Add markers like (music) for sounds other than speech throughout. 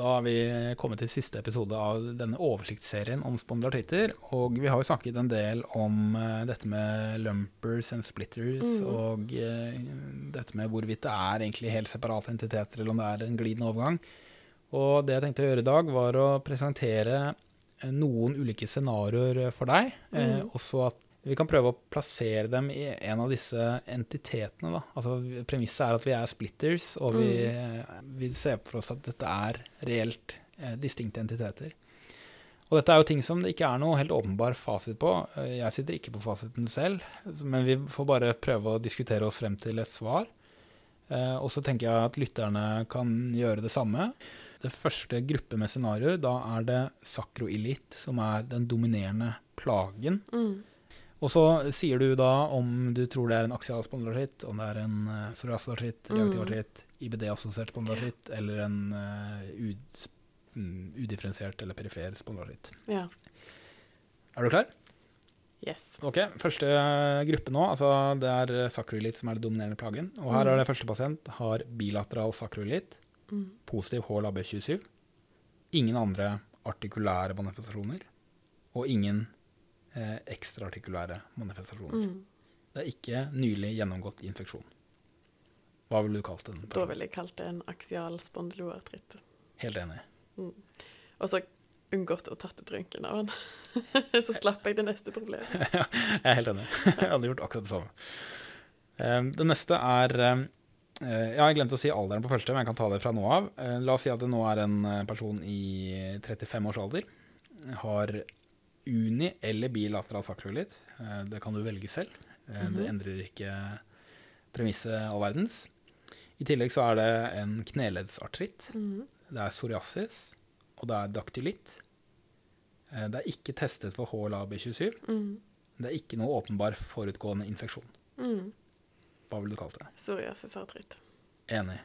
Da har vi kommet til siste episode av denne oversiktsserien om spondylartritter. Og vi har jo snakket en del om uh, dette med lumpers and splitters, mm. og uh, dette med hvorvidt det er egentlig helt separate entiteter, eller om det er en glidende overgang. Og det jeg tenkte å gjøre i dag, var å presentere uh, noen ulike scenarioer for deg. Mm. også at vi kan prøve å plassere dem i en av disse entitetene. Da. Altså, premisset er at vi er splitters, og vi, mm. vi ser for oss at dette er reelt eh, distinkte entiteter. Og dette er jo ting som det ikke er noe helt åpenbar fasit på. Eh, jeg sitter ikke på fasiten selv, men vi får bare prøve å diskutere oss frem til et svar. Eh, og så tenker jeg at lytterne kan gjøre det samme. Det første gruppe med scenarioer, da er det sakroillit, som er den dominerende plagen. Mm. Og så sier du da om du tror det er en aksial spondylartritt, om det er en uh, psoriasisartritt, reaktiv mm. IBD-assosiert spondylartritt eller en uh, udifferensiert eller perifer spondylartritt. Ja. Er du klar? Yes. Ok, Første gruppe nå, altså det er sakroilitt som er det dominerende plagen. Og her mm. er det første pasient har bilateral sakroilitt, mm. positiv HLAB27, ingen andre artikulære manifestasjoner og ingen eh, ekstraartikulære manifestasjoner. Mm. Det er ikke nylig gjennomgått infeksjon. Hva ville du kalt den? Da ville jeg kalt det en aksial spondyloartritt. Helt enig. Mm. Og så unngått å tatt ut røntgen av den. (laughs) så slapp jeg det neste problemet. (laughs) ja, jeg er helt enig. jeg hadde gjort akkurat det samme. Um, det neste er um, Jeg har glemt å si alderen på første, men jeg kan ta det fra nå av. Uh, la oss si at det nå er en person i 35 års alder. Har uni- eller bilateral sakroilitt. Eh, det kan du velge selv. -hmm. Det endrer ikke premisset all verdens. I tillegg så er det en kneleddsartritt. Mm -hmm. Det er psoriasis, og det er daktylitt. Eh, det er ikke testet for HLA-B27. Mm. Det er ikke noe åpenbar forutgående infeksjon. Mm. Hva ville du kalt det? Psoriasisartritt. Enig.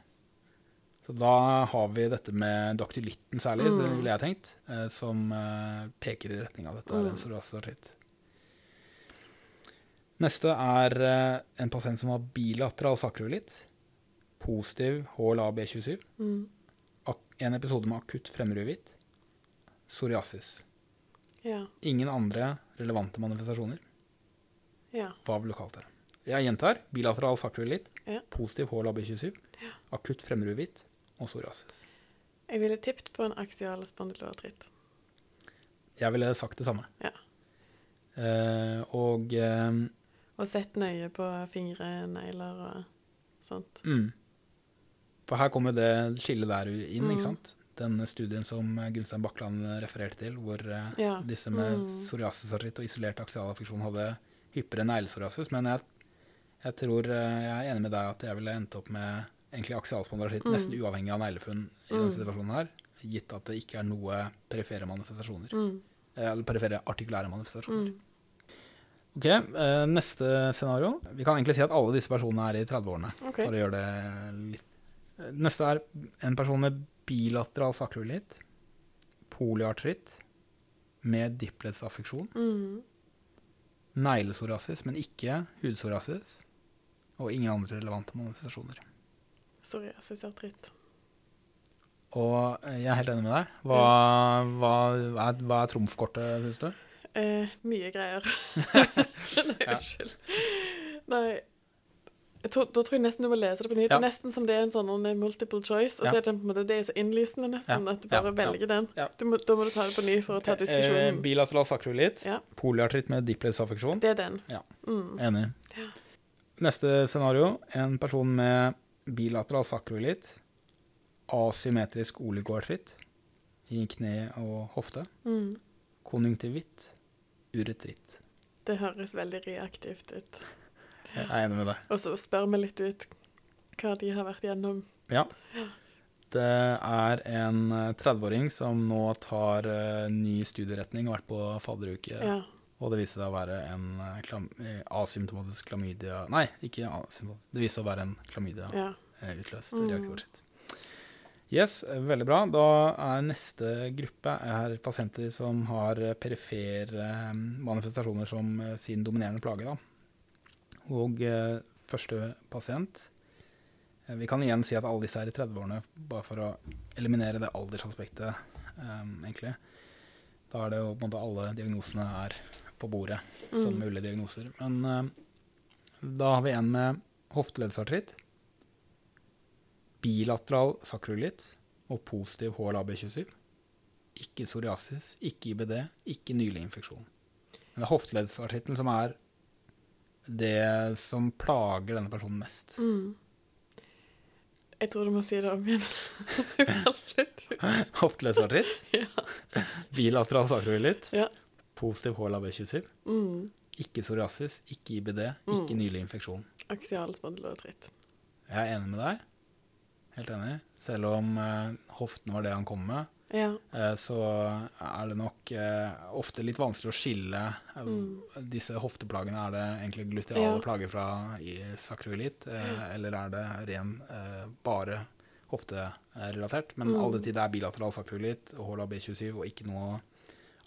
Så da har vi dette med daktylitten særlig, mm. ville jeg tenkt, eh, som eh, peker i retning av dette. Mm. en psoriasisartritt. Neste er eh, en pasient som har bilateral sakroilitt. Positiv HLA-B27. Mm. En episode med akutt fremmeruhvitt. Psoriasis. Ja. Ingen andre relevante manifestasjoner. Ja. Hva vil du kalt det? Jeg gjentar. Bilateral sakroilitt. Ja. Positiv HLA-B27. Akutt fremmeruhvitt og psoriasis. Jeg ville tippet på en aksial spondyloartritt. Jeg ville sagt det samme. Ja. Eh, og eh, Og sett nøye på fingre, negler og sånt. Mm. For her kommer det skillet der inn, mm. ikke sant? Den studien som Gunstein Bakkland refererte til, hvor eh, ja. disse med mm. psoriasisartritt og isolert aksialaffeksjon hadde hyppigere neglesoriasis. Men jeg, jeg tror eh, jeg er enig med deg at jeg ville endt opp med egentlig aksialspondylartritt mm. nesten uavhengig av neglefunn i denne mm. situasjonen her, gitt at det ikke er noe perifere manifestasjoner. Mm. Eh, eller perifere artikulære manifestasjoner. Mm. Ok, eh, Neste scenario. Vi kan egentlig si at alle disse personene er i 30-årene. Okay. For å gjøre det litt Neste er en person med bilateral sakroilitt, polyartritt med dipletsaffeksjon, mm. neglesoriasis, men ikke hudsoriasis, og ingen andre relevante manifestasjoner psoriasisartritt. Og eh, jeg er helt enig med deg. Hva, hva, er, hva er trumfkortet, syns du? Eh, mye greier. (laughs) (laughs) Nei, unnskyld. Nei. Tror, da tror jeg nesten du må lese det på nytt. Ja. Nesten som det er en sånn multiple choice. Og så er det, måte, det er så innlysende nesten at du bare velger den. Må, da må du ta det på ny for å ta eh, diskusjonen. Eh, bilateral sakroilitt. Ja. Polyartritt med diplesaffeksjon. Det er den. Ja. Mm. Enig. Neste scenario. En person med bilateral sakroilitt, asymmetrisk oligoartritt i kne og hofte, mm. konjunktivitt, uretritt. Det høres veldig reaktivt ut. Jeg er enig med deg. Og så spør vi litt ut hva de har vært gjennom. Ja. Det er en 30-åring eh, som nå tar uh, ny studieretning og har vært på fadderuke. Ja. Og det viser seg å være en eh, klam eh, asymptomatisk klamydia Nei, ikke asymptomatisk. Det viser seg å være en klamydia-utløst ja. mm. reaktivoritet. Yes, veldig bra. Da er neste gruppe er pasienter som har perifere eh, manifestasjoner som sin dominerende plage. Da. Og eh, første pasient Eh, vi kan igjen si at alle disse er i 30-årene, bare for å eliminere det aldersaspektet, egentlig. Da er det jo på en måte alle diagnosene er på bordet som Mm. mulige diagnoser. Men uh, da har vi en med hofteleddsartritt, bilateral sakroilitt og positiv HLA-B27. Ikke psoriasis, ikke IBD, ikke nylig infeksjon. Men det er hofteleddsartritten som er det som plager denne personen mest. Mm. Jeg tror du må si det om igjen. (laughs) Hofteleddsartritt, ja. bilateral sakroilitt, Ja. Positiv HLA-B27. Mm. Ikke psoriasis, ikke IBD, ikke Mm. nylig infeksjon. Aksial spondyloartritt. Jeg er enig med deg. Helt enig. Selv om eh, hoften var det han kom med, Ja. eh, så er det nok eh, ofte litt vanskelig å skille Mm. disse hofteplagene. Er det egentlig gluteale Ja. plager fra i sakroilitt, eh, eller er det ren eh, bare hofterelatert? Men Mm. all den tid det er bilateral sakroilitt og HLA-B27 og ikke noe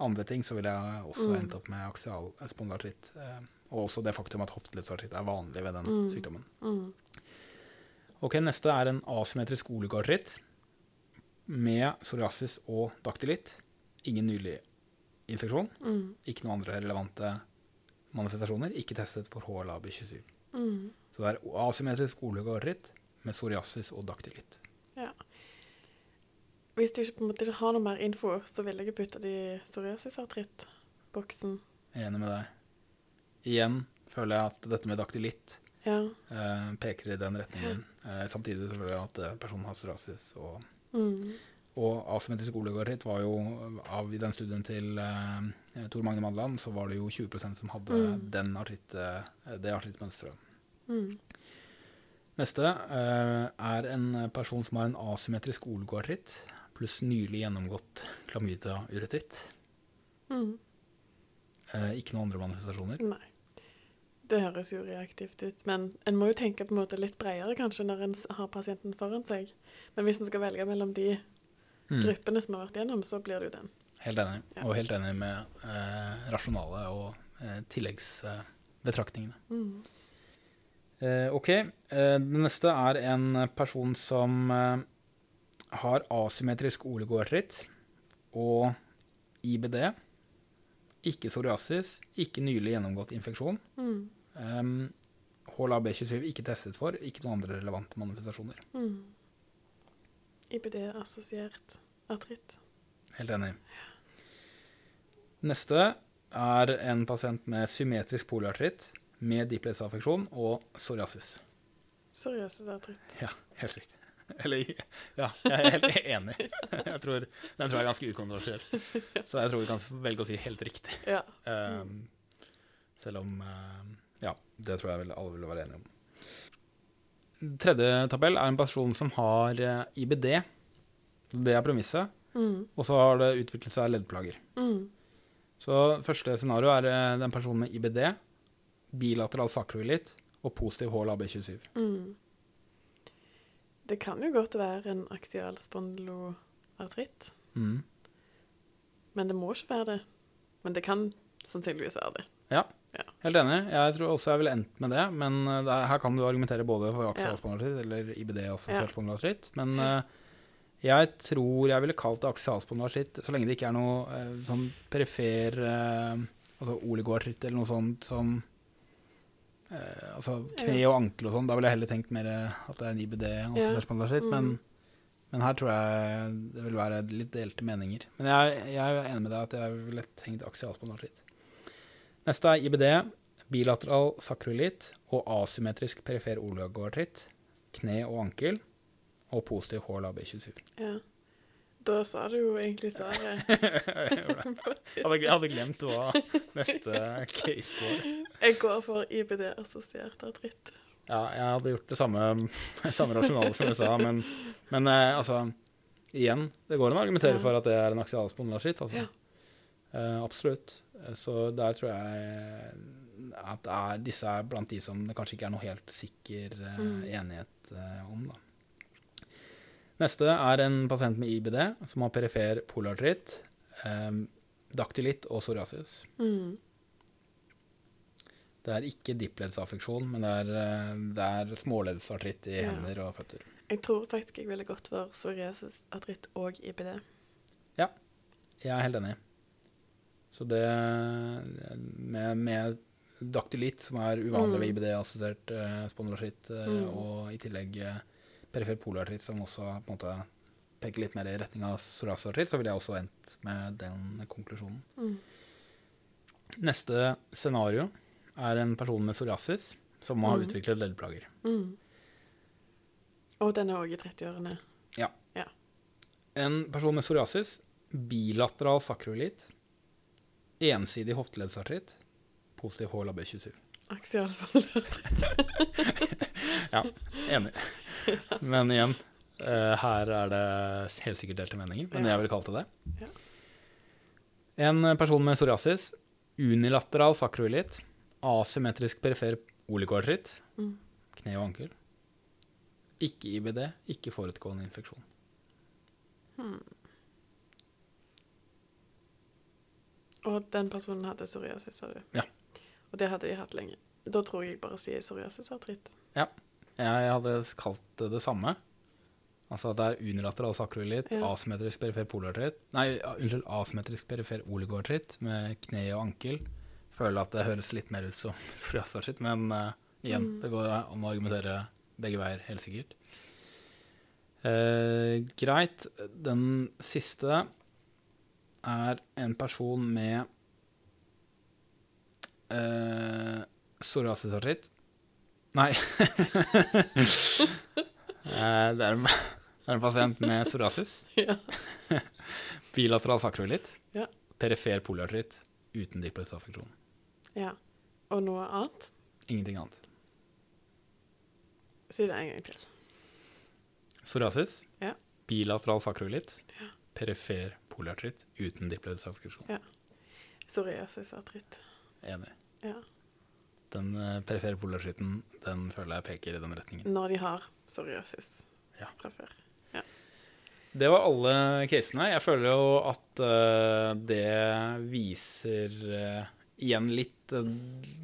andre ting, så ville jeg også Mm. endt opp med aksial spondylartritt. Eh, og også det faktum at hofteleddsartritt er vanlig ved den Mm. sykdommen. Mm. Ok, Neste er en asymmetrisk oligartritt med psoriasis og daktylitt. Ingen nylig infeksjon. Mm. Ikke noen andre relevante manifestasjoner. Ikke testet for HLA-B27. Mm. Så det er asymmetrisk oligoartritt med psoriasis og daktylitt. Hvis du ikke, måte ikke har noe mer info, så vil jeg putte det i psoriasisartrittboksen. Enig med deg. Igjen føler jeg at dette med daktylitt Ja. eh, peker i den retningen. Eh, samtidig jeg at eh, personen har psoriasis. Og, Mm. og asymmetrisk oligoartritt var jo av i den studien til eh, Tor Magne Madland, så var det jo 20% som hadde Mm. den artritt, eh, det artrittmønsteret. Mm. Neste eh, er en person som har en asymmetrisk oligoartritt pluss nylig gjennomgått klamydia-uretritt. Mm. Eh, ikke noen andre manifestasjoner. Nei. Det høres jo reaktivt ut, men en må jo tenke på en måte litt bredere kanskje når en har pasienten foran seg. Men hvis en skal velge mellom de Mm. gruppene som har vært gjennom, så blir det jo den. Helt enig. Ja. Og helt enig med eh, rasjonale og eh, tilleggsbetraktningene. Mm. Eh, ok, eh, det neste er en person som eh, har asymmetrisk oligoartritt og IBD. Ikke psoriasis, ikke nylig gjennomgått infeksjon. Mm. Um, HLA-B27 ikke testet for, ikke noen andre relevante manifestasjoner. Mm. IBD-assosiert artritt. Helt enig. Neste er en pasient med symmetrisk polartritt med diplesaffeksjon og psoriasis. Psoriasis-artritt. Ja, helt riktig. Eller ja, jeg er helt (laughs) enig. Jeg tror, den tror jeg er ganske ukontroversiell. Så jeg tror vi kan velge å si helt riktig. Ja. Um, selv om um, Ja, det tror jeg vel alle vil være enige om. Tredje tabell er en person som har eh, IBD. Det er premisset. Mm. Og så har det utviklet seg leddplager. Mm. Så første scenario er eh, den personen med IBD, bilateral sakroilitt og positiv HLA-B27. Mm. Det kan jo godt være en aksial spondyloartritt, Mm. men det må ikke være det. Men det kan sannsynligvis være det. Ja, Ja. helt enig. Jeg tror også jeg ville endt med det. Men eh, er, her kan du argumentere både for Ja. aksialspondylartritt eller IBD og Ja. assosiert Men eh, jeg tror jeg ville kalt det aksial spondyloartritt så lenge det ikke er noe eh, sånn perifer Altså oligoartritt eller noe sånt som eh, Altså kne og ankel og sånn. Da ville jeg heller tenkt mer eh, at det er en IBD Ja. assosiert. Men, Mm. men her tror jeg det vil være litt delte meninger. Men jeg, jeg er enig med deg at jeg ville tenkt aksialspondylartritt. Neste er IBD, bilateral sakroilitt og asymmetrisk perifer oligoartritt, kne og ankel, og positiv HLA-B27. Ja. Da sa du jo egentlig svaret. (laughs) hadde, hadde glemt hva neste case var. Jeg går for IBD-assosiert artritt. Ja, jeg hadde gjort det samme, (laughs) samme rasjonale som jeg sa, men, men eh, altså Igjen, det går an å argumentere Ja. for at det er en aksial spondylartritt. Altså. Ja. Uh, absolutt. Eh, Så der tror jeg at er, disse er blant de som det kanskje ikke er noe helt sikker eh, Mm. enighet uh, om. Da. Neste er en pasient med IBD som har perifer polartritt, eh, daktylitt og psoriasis. Mm. Det er ikke dippleddsaffeksjon, men det er, eh, det er småleddsartritt i Ja. hender og føtter. Jeg tror faktisk jeg ville gått for psoriasis-artritt og IBD. Ja, Jeg er helt enig. Så det med, med daktylitt, som er uvanlig Mm. ved IBD-assosiert eh, spondylartritt, eh, Mm. og i tillegg eh, perifer polartritt, som også på en måte peker litt mer i retning av psoriasisartritt, så ville jeg også endt med den konklusjonen. Mm. Neste scenario er en person med psoriasis som har Mm. utviklet leddplager. Mm. Og den er òg i 30-årene. Ja En person med psoriasis, bilateral sakroilitt, ensidig hofteleddsartritt, positiv HLA-B27. Aksial spondylartritt. (laughs) Ja, enig. (laughs) Men igjen, uh, her er det helt sikkert delte meninger, men Ja. jeg ville kalt det det. Ja. En person med psoriasis, unilateral sakroilitt, asymmetrisk perifer oligoartritt, Mm. kne og ankel, ikke IBD, ikke forutgående infeksjon. Hmm. Og den personen hadde psoriasis, sa du? Ja. Og det hadde de hatt lenge. Da tror jeg bare sier psoriasisartritt. Jeg hadde kalt det det samme. Altså at det er unilateral sakroilitt, Ja. asymmetrisk perifer polartritt Nei, unnskyld, asymmetrisk perifer oligoartritt med kne og ankel. Føler at det høres litt mer ut som (laughs) psoriasisartritt, men uh, igjen, Mm. det går an å argumentere begge veier, helt sikkert. Uh, greit. Den siste er en person med uh, psoriasisartritt. Nei (laughs) Eh, det, er en, det er en pasient med psoriasis. Ja. (laughs) Bilateral sakroilitt. Ja. Perifer poliartritt uten dippelsaffeksjon. ja. Og noe annet? Ingenting annet. Si det en gang til. Psoriasis. Ja. Bilateral sakroilitt. Ja. Perifer poliartritt uten dipløsaffeksjon. Psoriasis-artritt. Enig. Ja. Den uh, perifere polartritten den føler jeg peker i den retningen. Når de har psoriasis Ja. fra før. Det var alle casene. Jeg føler jo at uh, det viser uh, igjen litt uh,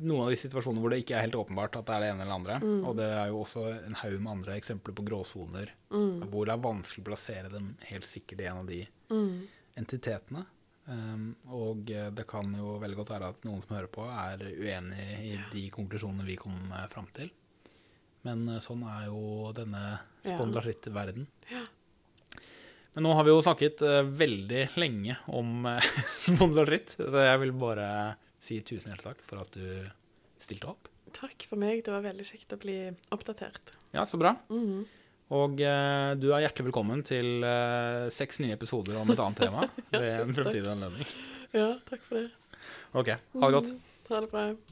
noen av de situasjonene hvor det ikke er helt åpenbart at det er det ene eller andre. Mm. Og det er jo også en haug med andre eksempler på gråsoner Mm. hvor det er vanskelig å plassere dem helt sikkert i en av de Mm. entitetene. Um, og det kan jo veldig godt være at noen som hører på, er uenig i Ja. de konklusjonene vi kom eh, fram til. Men eh, sånn er jo denne spondylartrittverden. Ja. Men nå har vi jo snakket eh, veldig lenge om (laughs) spondylartritt, så jeg vil bare si tusen hjertelig takk for at du stilte opp. Takk for meg. Det var veldig kjekt å bli oppdatert. Ja, så bra. Mhm. Og eh, du er hjertelig velkommen til eh, seks nye episoder om et annet tema (laughs) ved en fremtidig anledning. Ja, takk for det. Ok, ha det godt. Mm, Ha det bra.